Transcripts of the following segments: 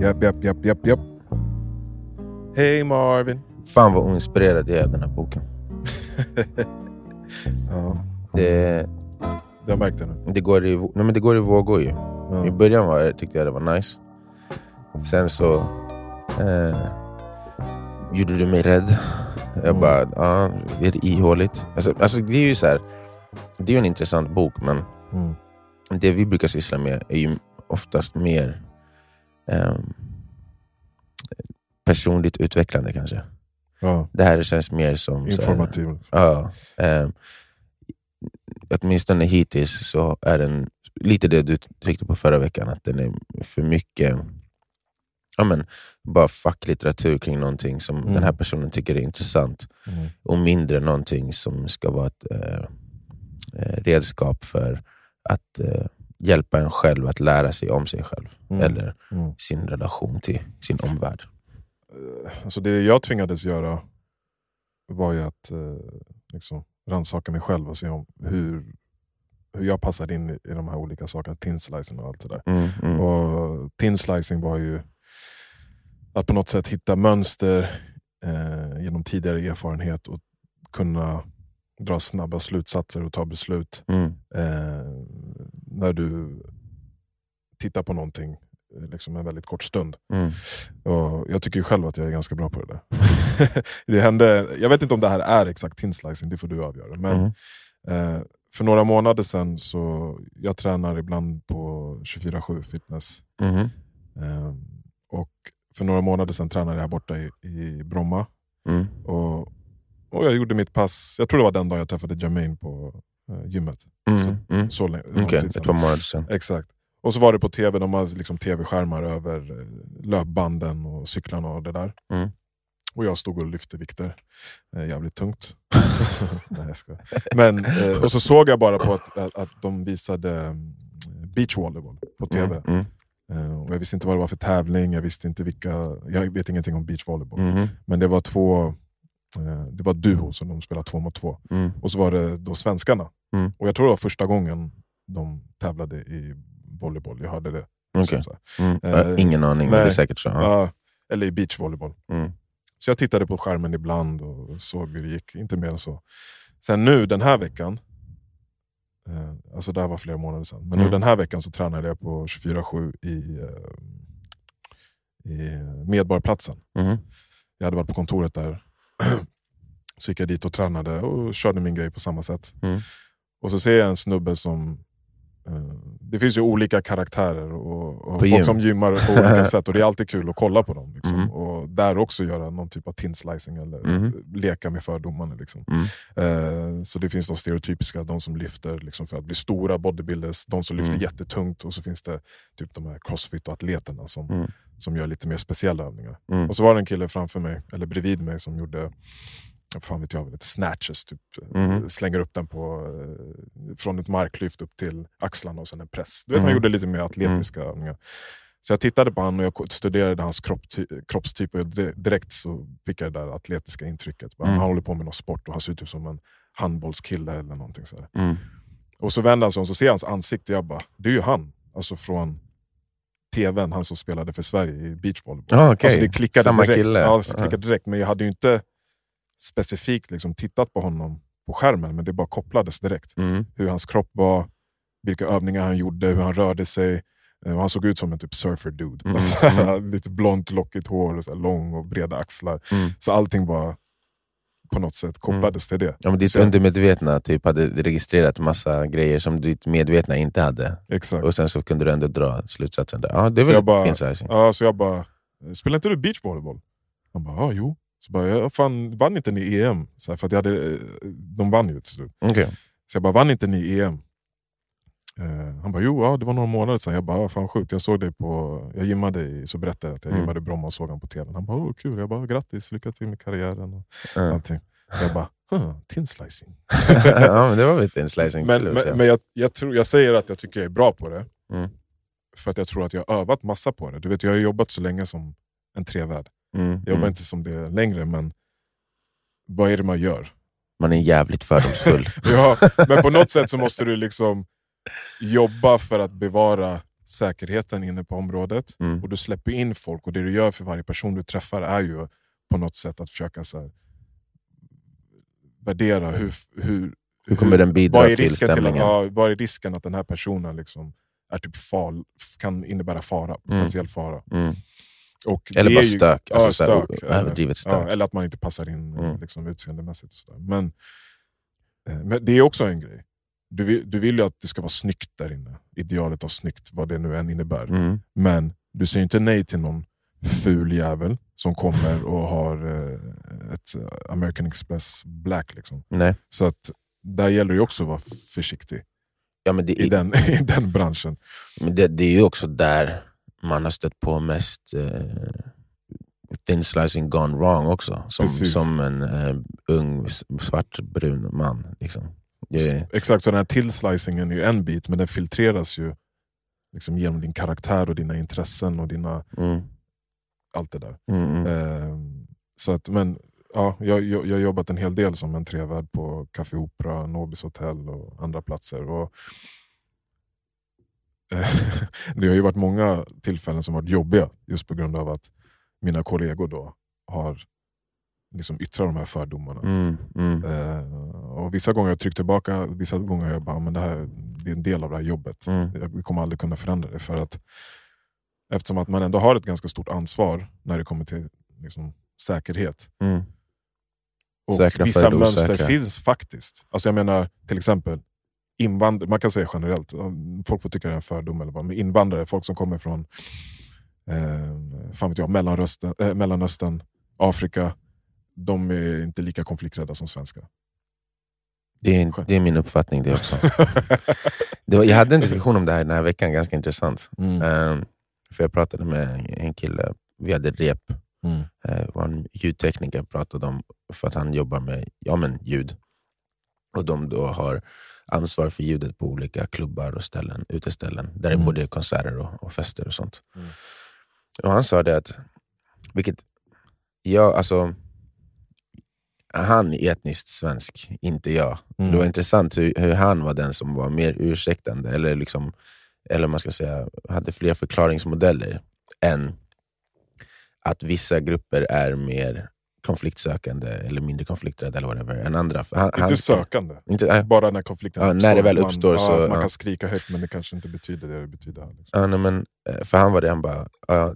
Japp, japp, japp, japp, japp. Hej Marvin. Fan vad oinspirerad jag är av den här boken. ja, Det, det har märkt det nu. det, går, i, nej men det går i vågor ju. Ja. I början var, jag- tyckte jag det var nice. Sen så eh, gjorde du mig rädd. Jag Mm. bara, ja, är det ihåligt? Alltså, alltså det är ju så här, det är ju en intressant bok, men Mm. det vi brukar syssla med är ju oftast mer ehm, personligt utvecklande kanske. Ja, Det här känns mer som... informativ. Ja. Eh, åtminstone hittills så är den lite det du tryckte på förra veckan, att den är för mycket ja, men, bara facklitteratur kring någonting som Mm. den här personen tycker är intressant Mm. och mindre någonting som ska vara ett eh, eh, redskap för att eh, hjälpa en själv att lära sig om sig själv Mm. eller Mm. sin relation till sin omvärld. Alltså det jag tvingades göra var ju att eh, liksom, rannsaka mig själv och se om hur, hur jag passade in i, i de här olika sakerna. Tinslicing och allt det där. Mm, mm, Och tinslicing var ju att på något sätt hitta mönster eh, genom tidigare erfarenhet och kunna dra snabba slutsatser och ta beslut mm, eh, när du tittar på någonting eh, liksom en väldigt kort stund. mm, Och jag tycker ju själv att jag är ganska bra på det där. det hände, jag vet inte om det här är exakt tinslicing, det får du avgöra. Men mm, eh, för några månader sedan, så jag tränar ibland på 24-7 fitness. mhm, Eh, och för några månader sedan tränade jag här borta i, i Bromma. mm, Och, och jag gjorde mitt pass, jag tror det var den dag jag träffade Jermaine på gymmet. mm, mm. Så länge, tid ett par månader sedan. Exakt. Och så var det på tv, de har liksom tv-skärmar över eh, löpbanden och cyklarna och det där. Mm. Och jag stod och lyfte vikter. Eh, jävligt tungt. Nej, jag skojar. Men, eh, och så såg jag bara på att, att, att de visade mm, beachvolleyboll på tv. Mm, mm, Eh, och jag visste inte vad det var för tävling, jag visste inte vilka... Jag vet ingenting om beachvolleyboll. mhm, Men det var två... Eh, det var duo som de spelade två mot två. mm, Och så var det då svenskarna. Mm. Och jag tror det var första gången de tävlade i volleyboll. Jag hörde det. Här. mm. Har Ingen aning, men nej. det är säkert så. Ja. Ja, eller i beachvolleyboll. Mm, Så jag tittade på skärmen ibland och såg hur det gick. Inte mer än så. Sen nu den här veckan, eh, alltså det här var flera månader sedan, men nu Mm. den här veckan så tränade jag på 24-7 i, eh, i Medborgarplatsen. mhm, Jag hade varit på kontoret där. så gick jag dit och tränade och körde min grej på samma sätt. Mm. Och så ser jag en snubbe som... Eh, det finns ju olika karaktärer och, och folk gym. som gymmar på olika sätt. Och det är alltid kul att kolla på dem. Liksom. Mm. Och där också göra någon typ av tinslicing eller Mhm. leka med fördomarna. Liksom. Mm. Eh, så det finns de stereotypiska, de som lyfter liksom, för att bli stora bodybuilders, de som lyfter Mm. jättetungt och så finns det typ de här crossfit och atleterna som, Mm. som gör lite mer speciella övningar. Mm. Och så var det en kille framför mig, eller bredvid mig, som gjorde fan vet jag, lite snatches. Typ. Mhm. Slänger upp den på, eh, från ett marklyft upp till axlarna och sen en press. Du vet, Han Mhm. gjorde lite mer atletiska övningar. Så jag tittade på honom och jag studerade hans kroppty kroppstyp och di- direkt så fick jag det där atletiska intrycket. Bara, Mm. Han håller på med någon sport och han ser ut typ som en handbollskille eller någonting. Så Mm. Och så vänder han sig om och så ser hans ansikte och jag bara, det är ju han. Alltså från tvn, han som spelade för Sverige i beachvolleyboll. Ah, okej. Alltså det klickade Samma direkt. kille. Ja, klickade direkt. Men jag hade ju inte specifikt liksom tittat på honom på skärmen, men det bara kopplades direkt. Mm. Hur hans kropp var, vilka övningar han gjorde, hur han rörde sig. Eh, Han såg ut som en typ surfer dude. Mm, Alltså, mm. Lite blont, lockigt hår, och så lång och breda axlar. Mm. Så allting bara på något sätt kopplades till det. Ja, men ditt Så- undermedvetna typ hade registrerat massa grejer som ditt medvetna inte hade. Exakt. Och sen så kunde du ändå dra slutsatsen där. Ja, det är Så väl jag bara-. Ja, så jag bara, spelar inte du beachvolleyboll? Han bara, ja jo. Så bara, jag fan, vann inte ni EM? Så här, för att jag hade, eh, de vann ju till slut. Okej. Så jag bara, vann inte ni EM? Eh, han bara, jo ja, det var några månader sedan. Jag bara, fan sjukt. Jag såg dig på, jag gymmade i, så berättade jag att jag Mm. gymmade i Bromma och såg honom på tv. Han bara, oh, kul. Jag bara, grattis, lycka till med karriären. Och Ja. allting. Så jag bara, huh, tinslicing. ja, men det var väl tinslicing. Men, men, men jag, jag, tror, jag säger att jag tycker jag är bra på det. Mm. För att jag tror att jag har övat massa på det. Du vet, jag har jobbat så länge som en trevärd. Mm, Jag jobbar mm. inte som det längre, men vad är det man gör? Man är jävligt fördomsfull. Ja, men på något sätt så måste du liksom jobba för att bevara säkerheten inne på området Mm. och du släpper in folk och det du gör för varje person du träffar är ju på något sätt att försöka så här, värdera hur, hur, Hur kommer den bidra vad är till risken till, stämningen? ja, vad är risken att den här personen liksom är typ far, kan innebära fara, potentiell fara. Mm. Och Eller bara ju- stök, alltså ja, stök, överdrivet stök. Ja, eller att man inte passar in Mm. liksom, utseendemässigt. Och så där. Men, eh, men det är också en grej. Du vill, du vill ju att det ska vara snyggt där inne. Idealet av snyggt, vad det nu än innebär. Mm. Men du säger inte nej till någon ful jävel som kommer och har eh, ett eh, American Express Black. Liksom. Nej. Så att där gäller det också att vara försiktig Ja, i den, i den branschen. Men det, det är ju också där man har stött på mest eh, thin slicing gone wrong också. Som, Precis. som en eh, ung svartbrun man. Liksom. Det, Exakt, så den här tillslicingen är ju en bit, men den filtreras ju liksom genom din karaktär och dina intressen och dina, mm, allt det där. mm. Ehm, så att, men, ja, jag, jag, jag har jobbat en hel del som entrévärd på Café Opera, Nobis hotell och andra platser. Och, eh, det har ju varit många tillfällen som varit jobbiga just på grund av att mina kollegor då har liksom yttrat de här fördomarna. Mm, mm, Eh, och Vissa gånger har jag tryckt tillbaka, vissa gånger har jag bara, men det här det är en del av det här jobbet. mm, Jag- kommer aldrig kunna förändra det. För att, eftersom att man ändå har ett ganska stort ansvar när det kommer till liksom, säkerhet. mm. Och Säkra vissa mönster osäkra. finns faktiskt. Alltså jag menar till exempel invandrare, man kan säga generellt, folk får tycka det är en fördom, eller vad, men invandrare, folk som kommer från eh, fan vet jag, Mellanöstern, eh, Mellanöstern, Afrika, de är inte lika konflikträdda som svenskar. Det, är, det är min uppfattning det också. Det var, jag hade en diskussion om det här den här veckan, ganska intressant. Mm. Ehm, för Jag pratade med en kille, vi hade rep, Mm. var en ljudtekniker pratade om, för att han jobbar med ja, men ljud. Och de då har ansvar för ljudet på olika klubbar och ställen, uteställen, där det Mm. är både konserter och, och fester och sånt. Mm. Och Han sa det att, vilket jag, alltså, han är etniskt svensk, inte jag. Mm. Det var intressant hur, hur han var den som var mer ursäktande, eller, liksom, eller man ska säga, hade fler förklaringsmodeller än att vissa grupper är mer konfliktsökande eller mindre konflikträdda eller whatever, än andra. Han, han, Inte sökande, inte, nej, bara när konflikten Ja, när det väl uppstår man, så- ja, man ja. kan skrika högt men det kanske inte betyder det det betyder. Liksom. Ja, nej, men, eh, för han var det, han bara... ja,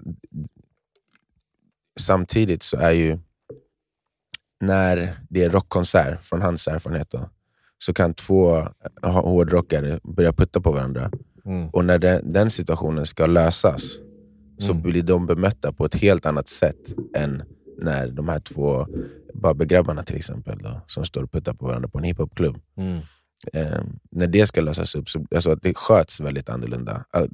samtidigt så är ju, när det är rockkonsert, från hans erfarenhet, då, så kan två ha- hårdrockare börja putta på varandra. Mm. Och när det, den situationen ska lösas, så Mm. blir de bemötta på ett helt annat sätt än när de här två Babbe-grabbarna till exempel, då, som står och puttar på varandra på en hiphopklubb. Mm. Eh, när det ska lösas upp, så alltså, att det sköts väldigt annorlunda. Ah,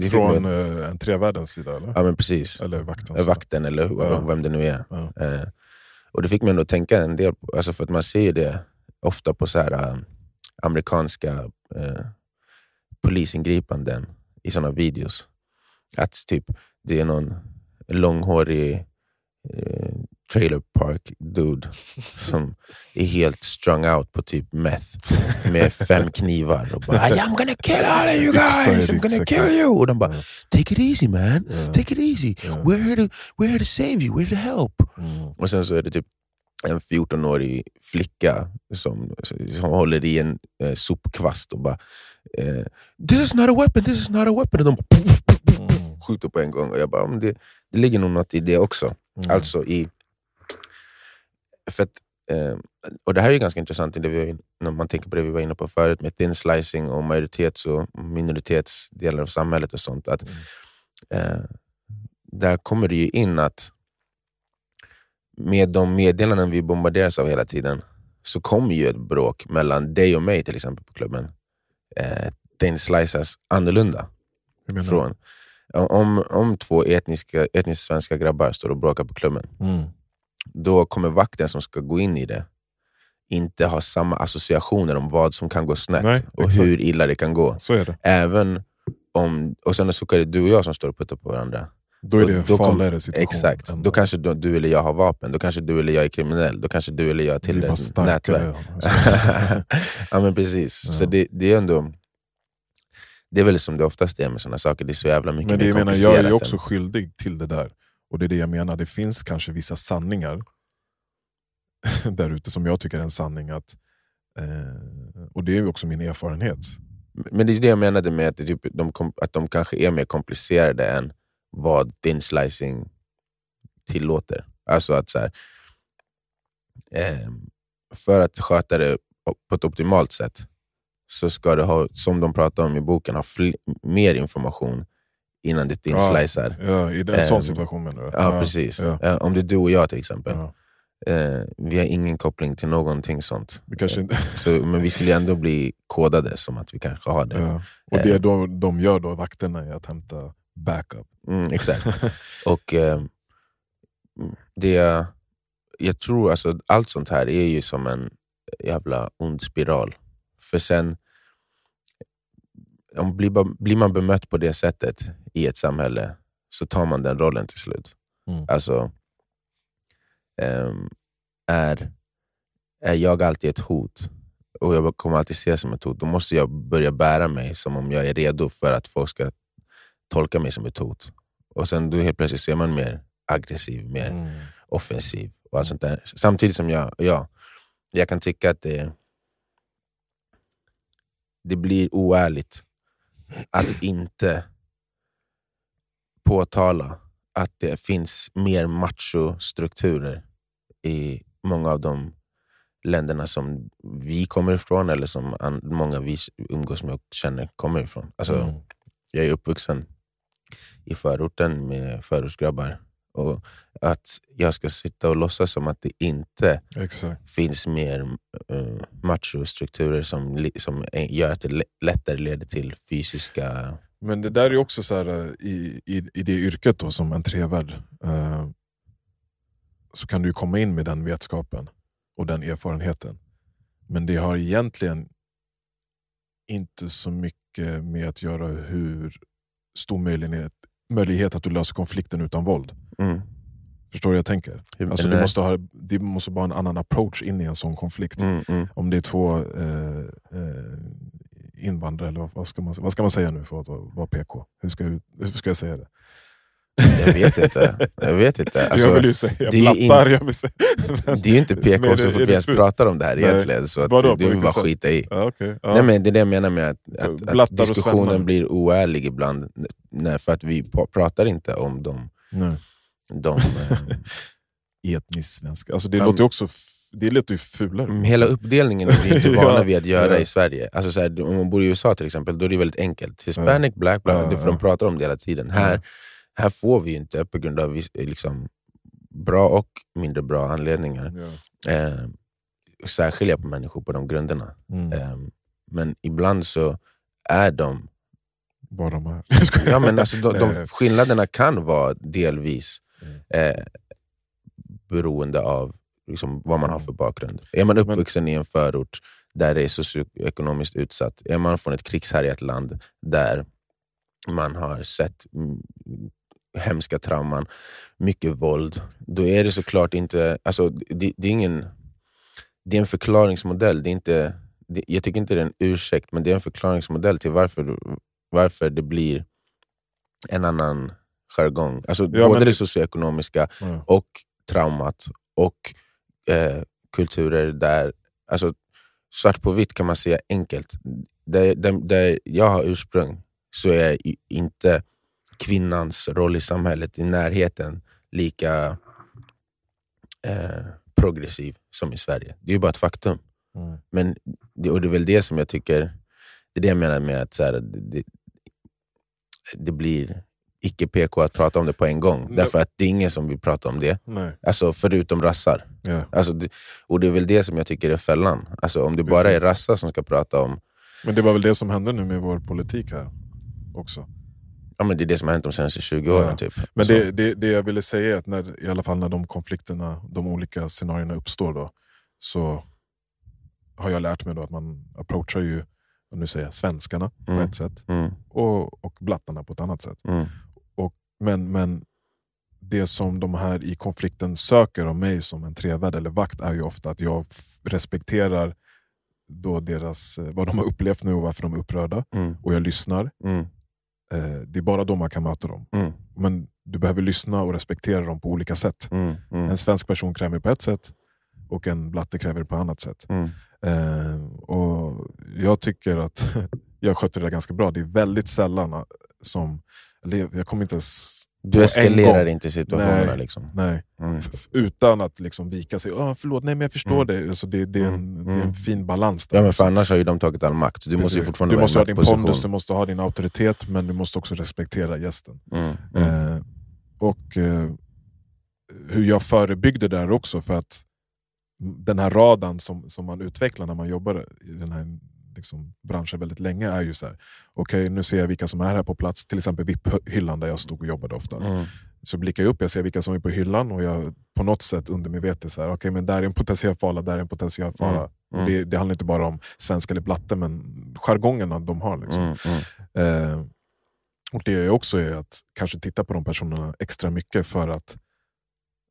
fick Från mig- eh, entrévärdens sida eller? Ja men precis. Eller vaktens sida? Vakten eller Ja. vem det nu är. Ja. Eh, och det fick mig ändå att tänka en del, på, alltså för att man ser det ofta på så här, eh, amerikanska eh, polisingripanden i sådana videos. Att typ det är någon långhårig eh, trailer park dude som är helt strung out på typ meth med fem knivar och bara I'm gonna kill all of you guys, I'm gonna kill you! Och de bara. Take it easy man, take it easy. We're, here to, we're here to save you, we're here to help. Mm. Och sen så är det typ en 14-årig flicka som, som håller i en eh, sopkvast och bara eh, This is not a weapon, this is not a weapon. Och de bara, puff, puff. Skjuter på en gång. Och jag bara, "Men det, det ligger nog något i det också. Mm. Alltså i... För att, eh, och det här är ganska intressant det vi, när man tänker på det vi var inne på förut med thin slicing och majoritets och minoritetsdelar av samhället och sånt. Att, Mm. eh, där kommer det ju in att med de meddelanden vi bombarderas av hela tiden så kommer ju ett bråk mellan dig och mig till exempel på klubben. Eh, den sliceas annorlunda. Från, om, om två etniska, etniskt svenska grabbar står och bråkar på klubben, Mm. då kommer vakten som ska gå in i det inte ha samma associationer om vad som kan gå snett Nej, och exakt. hur illa det kan gå. Det. Även om, och sen så är det du och jag som står och puttar på varandra. Då är det en farligare situation. Exakt. än- Då kanske du, du eller jag har vapen, då kanske du eller jag är kriminell, då kanske du eller jag tillhör ett nätverk. ja men precis. Ja. Så det, det är ändå... det är väl som det oftast är med sådana saker, det är så jävla mycket Men det jag menar, jag är ju också skyldig till det där. Och det är det jag menar, det finns kanske vissa sanningar där ute som jag tycker är en sanning. Att, eh, och det är ju också min erfarenhet. Men det är det jag menade med att, typ, de, att de kanske är mer komplicerade än vad thin slicing tillåter. Alltså att så här, ehm, för att sköta det på ett optimalt sätt så ska du ha, som de pratar om i boken, ha mer information innan du thin Ja. Ja, I en Ehm, sån situation menar du? Ja, precis. ja. Ja, om det är du och jag till exempel. Ja. Eh, vi har ingen koppling till någonting sånt. Vi kanske inte, Så, men vi skulle ändå bli kodade som att vi kanske har det. ja. Och det de, de gör då, vakterna, är att hämta backup. Mm, exakt. Och eh, det, jag tror alltså allt sånt här är ju som en jävla ond spiral. För sen, om blir, blir man bemött på det sättet i ett samhälle så tar man den rollen till slut. Mm. Alltså, ehm, är, är jag alltid ett hot och jag kommer alltid ses som ett hot, då måste jag börja bära mig som om jag är redo för att folk ska tolka mig som ett hot. Och sen då helt plötsligt så är man mer aggressiv, mer Mm. offensiv och allt sånt där. Samtidigt som jag, ja, jag kan tycka att det, det blir oärligt att inte påtala att det finns mer machostrukturer i många av de länderna som vi kommer ifrån eller som många vi umgås med och känner kommer ifrån. Alltså, Mm. Jag är uppvuxen i förorten med förortsgrabbar. Och att jag ska sitta och låtsas som att det inte Exakt. finns mer uh, machostrukturer som, som gör att det lä- lättare leder till fysiska... Men det där är också så här, eh, i, i, i det yrket då, som entrévärd, eh, så kan du komma in med den vetskapen och den erfarenheten. Men det har egentligen inte så mycket med att göra hur stor möjlighet, möjlighet att du löser konflikten utan våld. Mm. Förstår du jag tänker? Alltså, du, måste ha, du måste bara ha en annan approach in i en sån konflikt. Mm, mm. Om det är två eh, eh, invandrare, eller vad- ska, man, vad ska man säga nu för att vara PK? Hur ska, hur ska jag säga det? Jag vet inte. Jag vet inte. Alltså, jag vill ju säga är blattar, jag vill säga... det är ju inte PK Men så är fort vi ens pratar om det här Nej. egentligen. Så att Vadå, det på vill vi vilket bara sätt? skita i. ja, okay. ja. Nej, men det är det jag menar med att, att, att diskussionen blir oärlig ibland. Nej, för att vi pratar inte om de, Nej. De eh, Etnisk svenska. Alltså, det Ja, låter ju också det låter ju fulare. Mm, Hela uppdelningen är vi inte vana Ja, vid att göra ja. i Sverige. Alltså så här, om man bor i USA till exempel, då är det väldigt enkelt. Hispanic, black, black, Ja, för ja. de pratar om det hela tiden. Här, här får vi inte på grund av liksom, bra och mindre bra anledningar Ja. eh, särskilja på människor på de grunderna. Mm. Eh, men ibland så är de Vad de är. Ja, men alltså, de, de skillnaderna kan vara delvis Mm. eh, beroende av liksom, vad man har för bakgrund. Är man uppvuxen i en förort där det är socioekonomiskt utsatt, är man från ett krigshärjat land där man har sett mm, hemska trauman, mycket våld, då är det såklart inte... Alltså, det, det är ingen... Det är en förklaringsmodell. Det är inte, det, jag tycker inte det är en ursäkt, men det är en förklaringsmodell till varför, varför det blir en annan jargong. Alltså, Ja, både men- det socioekonomiska Ja. och traumat och eh, kulturer där... Alltså, svart på vitt kan man säga enkelt. Där, där, där jag har ursprung så är inte kvinnans roll i samhället i närheten lika eh, progressiv som i Sverige. Det är ju bara ett faktum. Mm. Men det, och det är väl det som jag tycker, det är det jag menar med att så här, det, det, det blir icke PK att prata om det på en gång. Nej. Därför att det är ingen som vill prata om det, Nej. alltså förutom rassar. Ja. Alltså och det är väl det som jag tycker är fällan. Alltså om det bara Precis. är rassar som ska prata om, Men det var väl det som hände nu med vår politik här också. ja men det är det som har hänt de senaste 20 åren. Ja. Typ. Men det, det, det jag ville säga är att när, i alla fall när de konflikterna, de olika scenarierna uppstår då, så har jag lärt mig då att man approachar ju, nu säger jag, svenskarna på Mm. ett sätt Mm, och, och blattarna på ett annat sätt. mm, Men, men det som de här i konflikten söker av mig som en trevärd eller vakt är ju ofta att jag respekterar då deras, eh, vad de har upplevt nu och varför de är upprörda. Mm. Och jag lyssnar. Mm. Eh, det är bara då man kan möta dem. Mm. Men du behöver lyssna och respektera dem på olika sätt. Mm. Mm. En svensk person kräver på ett sätt och en blatte kräver på annat sätt. Mm. Eh, och Jag tycker att jag sköter det där ganska bra. Det är väldigt sällan eh, som... Jag kommer inte ens... Du eskalerar inte situationerna. Liksom. Nej, Mm. utan att liksom vika sig. Oh, förlåt, nej men jag förstår Mm. det. Alltså det, det, är en, Mm. det är en Mm. fin balans. Där Ja, men för annars har ju de tagit all makt. Du måste Precis. fortfarande du måste ha din pondus, du måste ha din auktoritet, men du måste också respektera gästen. Mm. Mm. Eh, och eh, hur jag förebyggde där också, för att den här radan som, som man utvecklar när man jobbar i den här liksom, branschen väldigt länge är ju så här. okej nu ser jag vilka som är här på plats, till exempel VIP-hyllan där jag stod och jobbade ofta. Mm. Så blickar jag upp, jag ser vilka som är på hyllan och jag på något sätt undermedvetet okej men där är en potentiell fara, där är en potentiell fara. Mm. Mm. Det, det handlar inte bara om svenska eller blatte, men jargongerna de har. Liksom. Mm. Mm. Eh, och det jag gör också är att kanske titta på de personerna extra mycket för att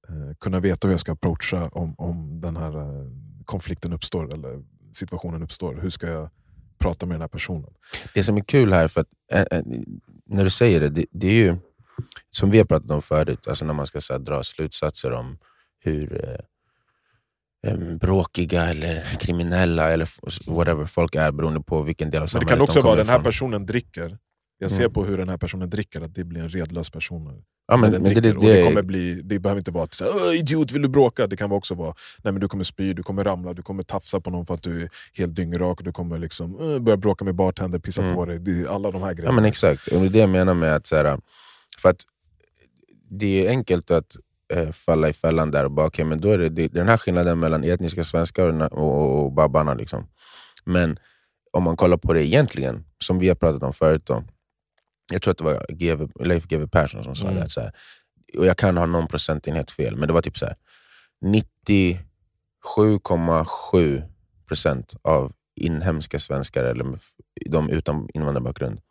eh, kunna veta hur jag ska approacha om, om den här eh, konflikten uppstår eller situationen uppstår. Hur ska jag prata med den här personen? Det som är kul här, för att, äh, äh, när du säger det, det, det är ju som vi har pratat om förut, alltså när man ska här, dra slutsatser om hur eh, em, bråkiga eller kriminella eller whatever folk är beroende på vilken del av Men det samhället kan också de vara kommer den här ifrån. personen dricker. Jag ser Mm. på hur den här personen dricker att det blir en redlös person. Ja, men, men det, det, det, kommer bli, det behöver inte vara att säga "Åh, idiot vill du bråka. Det kan också vara nej, men du kommer spy, du kommer ramla, du kommer tafsa på någon för att du är helt dyngrak. Du kommer liksom, "Åh, börja bråka med bartender, pissa Mm. på dig. Alla de här Ja grejerna. men exakt, och det är det jag menar med att, så här, för att det är enkelt att eh, falla i fällan där och bara, okej men då är det, det den här skillnaden mellan etniska svenskar och, och, och babbarna. Liksom. Men om man kollar på det egentligen, som vi har pratat om förut, då, jag tror att det var GV, Leif GW Persson som sa Mm. det, så här, och jag kan ha någon procentenhet fel, men det var typ så här 97,7 procent av inhemska svenskar, eller de utan invandrarbakgrund,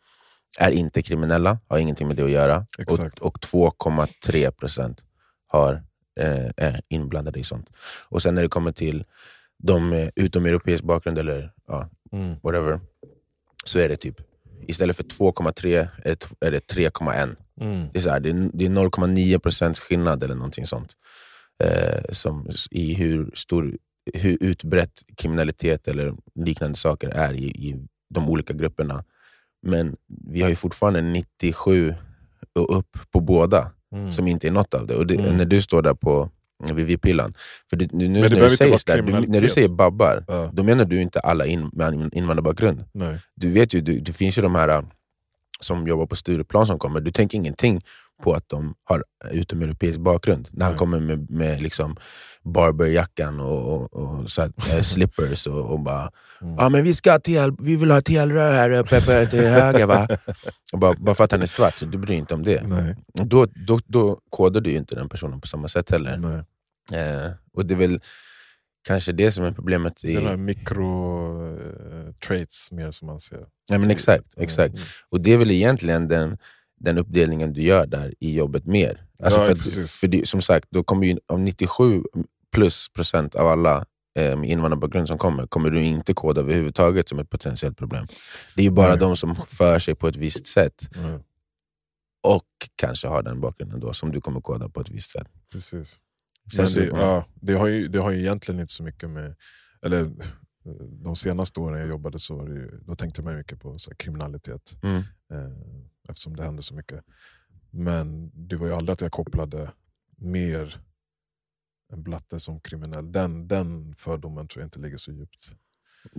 är inte kriminella, har ingenting med det att göra. Exakt. Och, och 2,3 procent har, eh, är inblandade i sånt. Och sen när det kommer till de eh, utom europeisk bakgrund, eller ja, Mm. whatever, så är det typ, istället för 2,3 är det, t- är det 3,1. Mm. Det är, så här, det är, det är 0,9 procents skillnad eller någonting sånt. Eh, som, I hur, stor, hur utbrett kriminalitet eller liknande saker är i, i de olika grupperna. Men vi har ju fortfarande 97 och upp på båda, Mm. som inte är något av det. Och det, Mm. När du står där på vid VIP-hyllan, för det, nu, behöver när, du säger där, du, när du säger babbar, Ja, då menar du inte alla in, med invandrarbakgrund. Du vet ju, du, det finns ju de här äh, som jobbar på Stureplan som kommer, du tänker ingenting på att de har utomeuropeisk bakgrund. När han Nej. kommer med, med liksom barberjackan och, och, och så här, eh, slippers och, och bara Mm. Ja men vi ska till, vi vill ha telrör här uppe på till höger va? Och bara, bara för att han är svart, så du bryr dig inte om det. Nej. Då, då, då kodar du ju inte den personen på samma sätt heller. Nej. Eh, och det är väl kanske det som är problemet. I, Den här mikro-traits mer som man ser. ja, men exakt, exakt. Mm. Och det är väl egentligen den, den uppdelningen du gör där i jobbet mer. Alltså Ja, för, precis. för det, som sagt, då kommer ju av 97 plus procent av alla eh, invandrarbakgrund som kommer, kommer du inte koda överhuvudtaget som ett potentiellt problem. Det är ju bara Nej. de som för sig på ett visst sätt Nej, och kanske har den bakgrunden då, som du kommer koda på ett visst sätt. precis. Sen det, du- ja, det, har ju, det har ju egentligen inte så mycket med... Eller eh, de senaste åren jag jobbade så det då tänkte man mycket på så här, kriminalitet. Mm. Eh, eftersom det hände så mycket. Men det var ju aldrig att jag kopplade mer en blatte som kriminell. Den, den fördomen tror jag inte ligger så djupt.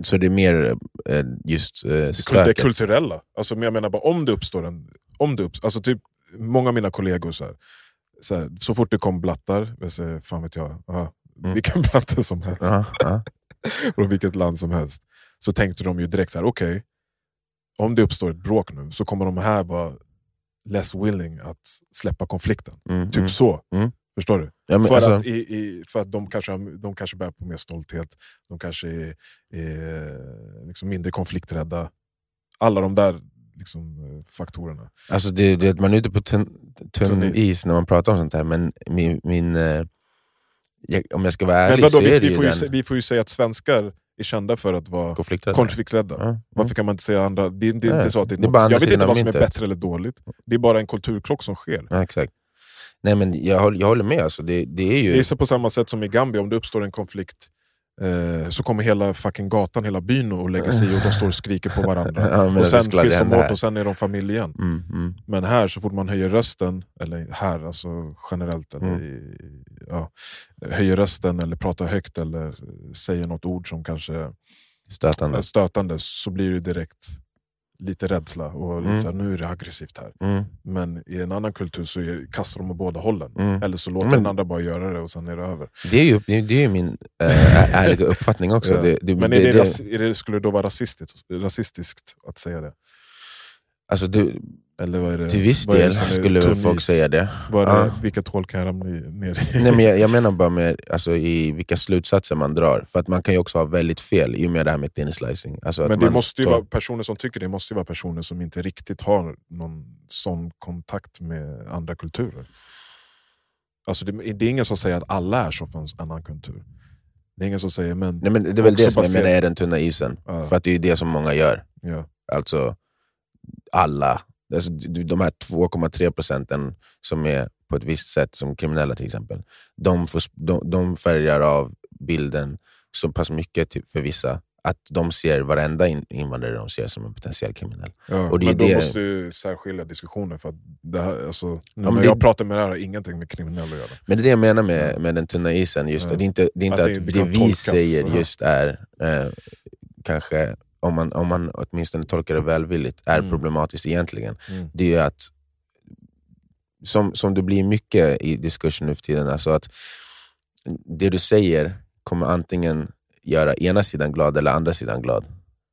Så det är mer eh, just eh, Det, kul- det stöket? kulturella. Alltså, men jag menar bara om det uppstår en... Om det uppstår, alltså typ, många av mina kollegor, så, här, så, här, så fort det kom blattar, jag säger, fan vet jag, aha, Mm. vilken blatte som helst, Ja, ja. från vilket land som helst. Så tänkte de ju direkt så här: okej, om det uppstår ett bråk nu så kommer de här vara less willing att släppa konflikten. Mm, Typ mm. så. Mm. Förstår du? Ja, för, alltså- att, i, i, för att de kanske, de kanske bär på mer stolthet, de kanske är, är liksom mindre konflikträdda. Alla de där liksom, faktorerna. Alltså det, det, man är ute på tunn, is. när man pratar om sånt här, men min, min, eh, jag, om jag ska vara ärlig Men vadå, så är vi, det vi, ju får ju, den... vi får ju säga att svenskar är kända för att vara Konflikträdda. konflikträdda. Ja, mm. Varför kan man inte säga andra? Det, är- det är inte så att det är det är bara Jag vet inte vad som är bättre eller dåligt. Det är bara en kulturkrock som sker. Ja, exakt. Nej, men jag, håller- jag håller med. Alltså, det, det är ju... Det är så på samma sätt som i Gambia, om det uppstår en konflikt så kommer hela fucking gatan, hela byn att lägga sig i och de står och skriker på varandra. Ja, och sen skiljs de här. och sen är de familj igen. Mm, mm. Men här, så fort man höjer rösten, eller här alltså generellt, eller Mm. ja, höjer rösten eller pratar högt eller säger något ord som kanske är Stötande. stötande så blir det direkt lite rädsla och lite Mm. så här, nu är det aggressivt här. Mm, Men i en annan kultur så är, kastar de åt båda hållen. mm. Eller så låter Men- den andra bara göra det och sen är det över. Det är ju det är, min äh, ärliga uppfattning också. Ja. Det, det, Men det, är det, det, ras- är det, skulle det då vara rasistiskt, rasistiskt att säga det? alltså, det, Eller det, till viss det del skulle väl folk säga det. Vad är det, Ja. Vilket hål kan jag ramla ner i? Nej, men jag, jag menar bara med alltså, i vilka slutsatser man drar. För att man kan ju också ha väldigt fel i och med det här med thin slicing. Alltså, Men det måste ju tar- vara, personer som tycker det måste ju vara personer som inte riktigt har någon sån kontakt med andra kulturer. Alltså det, det är ingen som säger att alla är så för en annan kultur. Det är ingen som säger men... Nej, men det är väl det som jag baserat- menar är den tunna isen. Ja. För att det är ju det som många gör. Ja. Alltså alla. Alltså, de här 2,3 procenten som är på ett visst sätt som kriminella till exempel. De, får, de, de färgar av bilden så pass mycket till, för vissa att de ser varenda in, invandrare de ser som en potentiell kriminell. Ja, Och det men då det- måste ju särskilja diskussionen. För att det här, alltså, men när det- jag pratar med det här har ingenting med kriminella att göra. Men det är det jag menar med, med den tunna isen. Just Ja. att det, är inte, det är inte Att att det vi säger ja. just är, eh, kanske, om man, om man åtminstone tolkar det välvilligt, är Mm. problematiskt egentligen. Mm. Det är att, som, som det blir mycket i diskursen nu för tiden, alltså att det du säger kommer antingen göra ena sidan glad eller andra sidan glad.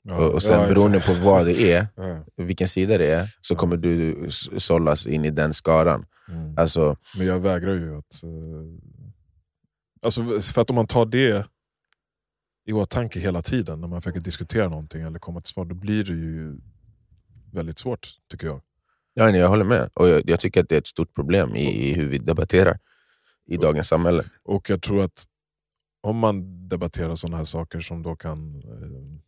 Ja, och, och sen ja, beroende på vad det är, Ja, vilken sida det är, så kommer du sållas in i den skaran. mm. Alltså, Men jag vägrar ju att... eh, Alltså, för att om man tar det i åtanke hela tiden när man försöker diskutera någonting eller komma till svar, då blir det ju väldigt svårt, tycker jag. Ja, nej, jag håller med. Och jag, jag tycker att det är ett stort problem i, i hur vi debatterar i dagens samhälle. Och jag tror att om man debatterar sådana här saker som då kan eh,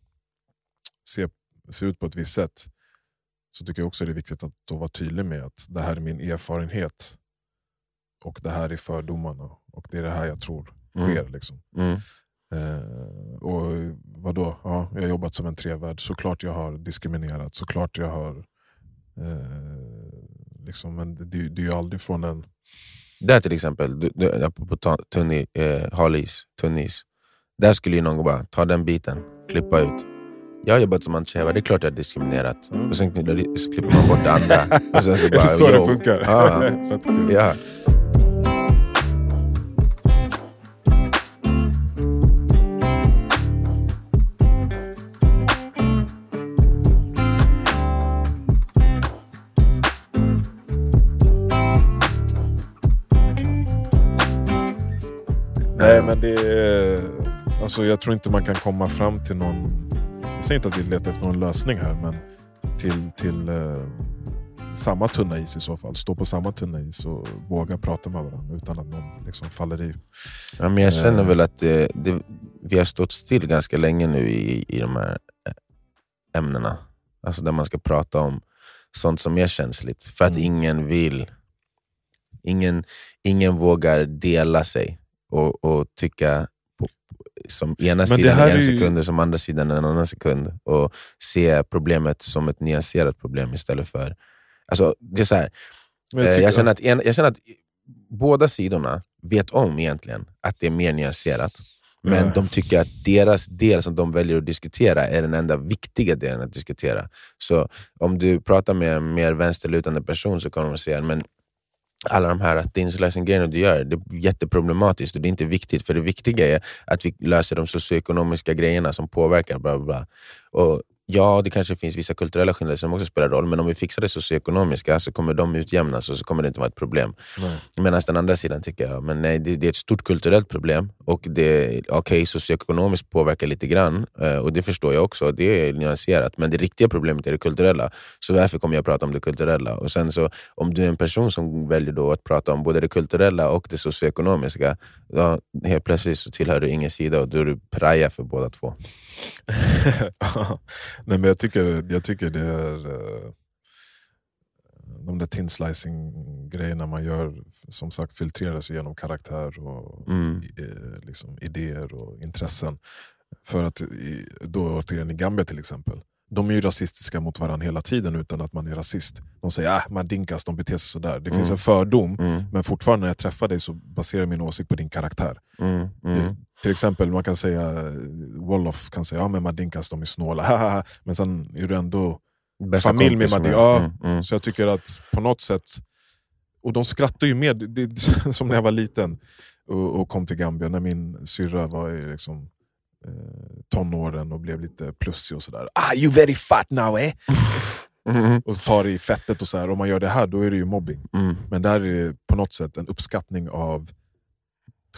se, se ut på ett visst sätt, så tycker jag också det är viktigt att då vara tydlig med att det här är min erfarenhet. Och det här är fördomarna. Och det är det här jag tror Mm. sker. Liksom. Mm. Eh, och vadå? Ja, jag har jobbat som en trevärd, såklart jag har diskriminerat, såklart jag har... Eh, liksom, men det, det, det är ju aldrig från en... Där till exempel, du, du, apropå ta- tunn i- eh, halis, tunnis. Där skulle ju någon bara ta den biten, klippa ut. Jag har jobbat som antitjejer, det är klart jag har diskriminerat. Mm. Och sen så klipper man bort det andra. Och sen så bara, så det yo. funkar. Ja. Fett kul. Ja. Nej men det är, alltså jag tror inte man kan komma fram till någon... Jag säger inte att vi letar efter någon lösning här, men till, till eh, samma tunna is i så fall. Stå på samma tunna is och våga prata med varandra utan att någon liksom faller i. Ja, men jag känner Eh. väl att det, det, vi har stått still ganska länge nu i, i de här eh, ämnena. Alltså där man ska prata om sånt som är känsligt. För att Mm. ingen vill. Ingen, ingen vågar dela sig och, och tycka på, som ena sidan i en är ju- sekund och som andra sidan en annan sekund. Och se problemet som ett nyanserat problem istället för... Alltså, det är så här, jag, Eh, jag, känner att en, jag känner att båda sidorna vet om egentligen att det är mer nyanserat. Men Ja. de tycker att deras del som de väljer att diskutera är den enda viktiga delen att diskutera. Så om du pratar med en mer vänsterlutande person så kommer de säga men alla de här thin slicing grejerna du gör, det är jätteproblematiskt och det är inte viktigt. För det viktiga är att vi löser de socioekonomiska grejerna som påverkar. Bla bla bla. Och Ja, det kanske finns vissa kulturella skillnader som också spelar roll, men om vi fixar det socioekonomiska så kommer de utjämnas och så kommer det inte vara ett problem. Medan den andra sidan tycker jag, men nej, det, det är ett stort kulturellt problem och det okay, socioekonomiskt påverkar lite grann eh, och det förstår jag också, det är nyanserat. Men det riktiga problemet är det kulturella, så därför kommer jag prata om det kulturella. Och sen så, Om du är en person som väljer då att prata om både det kulturella och det socioekonomiska, då helt plötsligt så tillhör du ingen sida och då är du praja för båda två. Nej, men jag, tycker, jag tycker det är uh, de där tinslicing grejerna man gör, som sagt filtreras genom karaktär och Mm. eh, liksom, idéer och intressen. För att då återigen i Gambia till exempel, de är ju rasistiska mot varandra hela tiden utan att man är rasist. De säger att ah, man dinkas, de beter sig sådär. Det finns Mm. en fördom, Mm, men fortfarande när jag träffar dig så baserar jag min åsikt på din karaktär. mm, mm. Till exempel man kan säga, Wolof kan säga ja men Madinkas de är snåla, men sen är du ändå Bästa familj med kompis Madi. Ja, Mm, mm. Så jag tycker att på något sätt, och de skrattar ju med, det, som när jag var liten och, och kom till Gambia, när min syrra var i liksom, eh, tonåren och blev lite plussig och sådär. Ah, you very fat now eh! Mm, Och tar i fettet och så här. Om man gör det här då är det ju mobbing. mm. Men där är det på något sätt en uppskattning av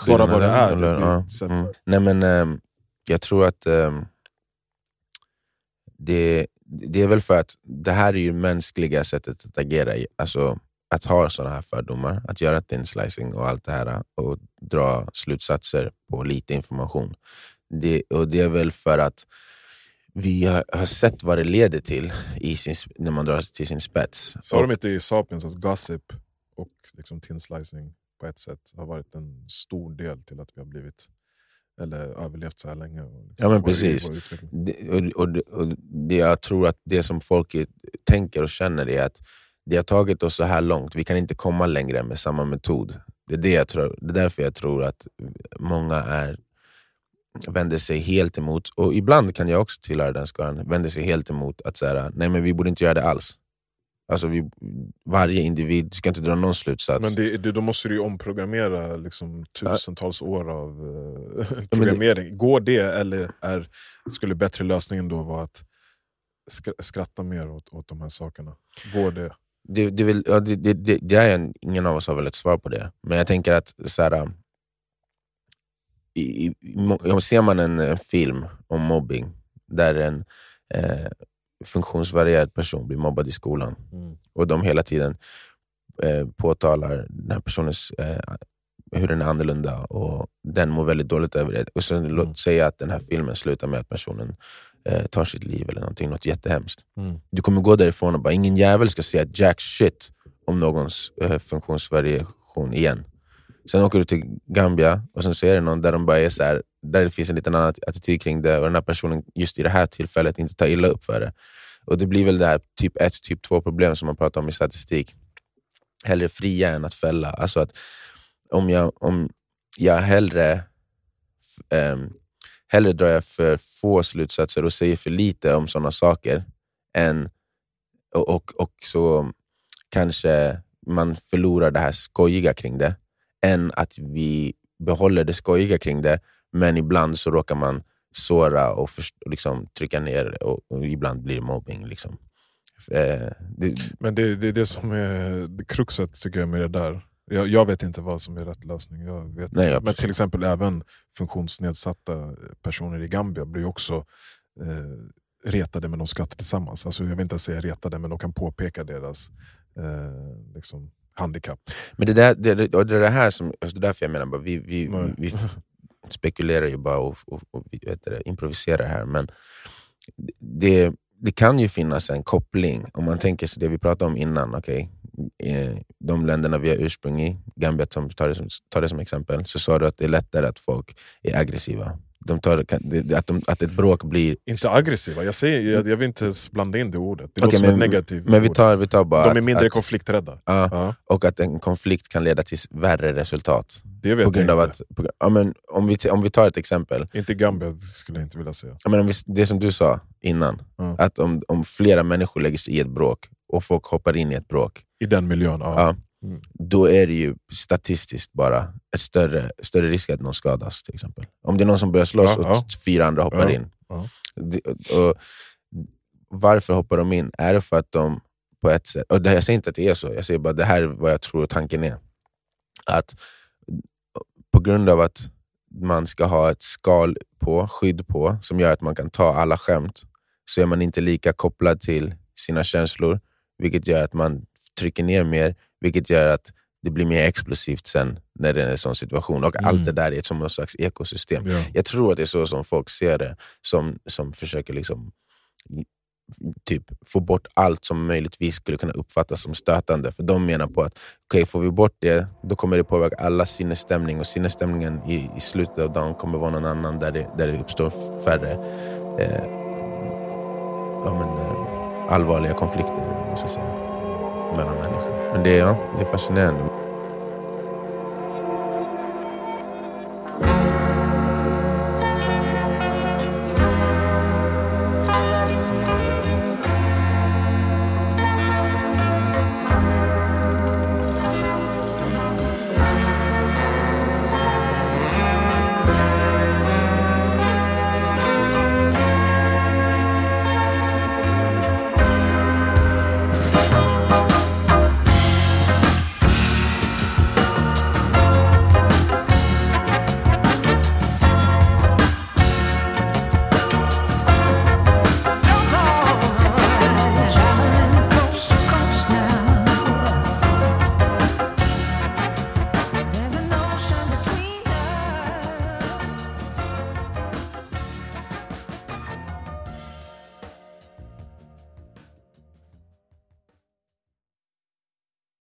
bara vad det är. eller? Det Ja, mm. Nej men ehm, jag tror att ehm, det, det är väl för att det här är ju mänskliga sättet att agera i. Alltså att ha sådana här fördomar, att göra thin slicing och allt det här och dra slutsatser på lite information. Det, och det är väl för att vi har, har sett vad det leder till i sin, när man drar till sin spets. Sa de inte i Sapiens att gossip och liksom tinslicing på ett sätt har varit en stor del till att vi har blivit eller överlevt så här länge? Och liksom Ja, men precis. det, och, och, och det jag tror att det som folk tänker och känner är att det har tagit oss så här långt, vi kan inte komma längre med samma metod. Det är, det jag tror, det är därför jag tror att många är, vänder sig helt emot, och ibland kan jag också tillhöra den skaran, vänder sig helt emot att säga nej men vi borde inte göra det alls. Alltså vi, varje individ ska inte dra någon slutsats. Men det, det, då måste du ju omprogrammera liksom, tusentals år av eh, det- programmering. Går det eller är, skulle bättre lösningen då vara att skra- skratta mer åt, åt de här sakerna? Går det? det, det, vill, ja, det, det, det, är en, ingen av oss har väl ett svar på det. Men jag tänker att så här, i, i, mo- ser man en eh, film om mobbing där en eh, funktionsvarierad person blir mobbad i skolan och de hela tiden eh, påtalar den här personens eh, hur den är annorlunda och den mår väldigt dåligt över det. Och sen Mm. låt säga att den här filmen slutar med att personen eh, tar sitt liv eller någonting, något jättehemskt. Mm. Du kommer gå därifrån och bara, ingen jävel ska säga jack shit om någons eh, funktionsvariation igen. Sen åker du till Gambia och sen ser du någon där de bara är så här, där det finns en liten annan attityd kring det och den här personen just i det här tillfället inte tar illa upp för det. Och Det blir väl det här typ 1, typ 2 problem som man pratar om i statistik. Hellre fria än att fälla. Alltså att om jag, om jag hellre, um, hellre drar jag för få slutsatser och säger för lite om sådana saker än, och, och, och så kanske man förlorar det här skojiga kring det, än att vi behåller det skojiga kring det, men ibland så råkar man såra och, först, och liksom trycka ner och, och ibland blir det mobbing. Liksom. Eh, det, Men det, det är det som är det kruxet tycker jag med det där. Jag, jag vet inte vad som är rätt lösning. Jag vet, Nej, men till exempel även funktionsnedsatta personer i Gambia blir också eh, retade men de skrattar tillsammans. Alltså, jag vill inte säga retade men de kan påpeka deras eh, liksom, handikapp. Men det, där, det, det, det är det här som, alltså det är därför jag menar, bara, vi, vi, Nej. vi spekulerar ju bara och, och, och det, improviserar här. Men det, det kan ju finnas en koppling, om man tänker sig det vi pratade om innan. Okay? Eh, De länderna vi har ursprung i, Gambia som tar det som, tar det som exempel, så sa du att det är lättare att folk är aggressiva. De tar, att, de, att ett bråk blir... Inte aggressiva, jag, säger, jag, jag vill inte ens blanda in det ordet. Det Okej, låter som men- ett negativt Men vi tar, vi tar bara De är att- mindre att, konflikträdda. ja, Ja, och att en konflikt kan leda till värre resultat. det vet På grund jag av inte. att, på, ja, men om, vi, om vi tar ett exempel. Inte Gambia skulle jag inte vilja säga. Ja, men om vi, det som du sa innan, Ja. att om, om flera människor lägger sig i ett bråk och folk hoppar in i ett bråk, I den miljön, ja. Mm. då är det ju statistiskt bara ett större, större risk att någon skadas. till exempel. Om det är någon som börjar slåss Ja, och ja. fyra andra hoppar Ja, in. och, varför hoppar de in? Är det för att de på ett sätt, och det, jag säger inte att det är så, jag säger bara det här är vad jag tror tanken är. Att på grund av att man ska ha ett skal på, skydd på, som gör att man kan ta alla skämt, så är man inte lika kopplad till sina känslor, vilket gör att man trycker ner mer, vilket gör att det blir mer explosivt sen när det är en sån situation. Och mm. allt det där är som en slags ekosystem. Ja. Jag tror att det är så som folk ser det, som, som försöker liksom typ få bort allt som möjligtvis skulle kunna uppfattas som stötande. För de menar på att okay, får vi bort det, då kommer det påverka alla sinnesstämning och sinnesstämningen i, i slutet av dagen kommer vara någon annan där det, där det uppstår färre eh, ja, men, eh, allvarliga konflikter måste säga, mellan människor. Men det, ja, det är fascinerande.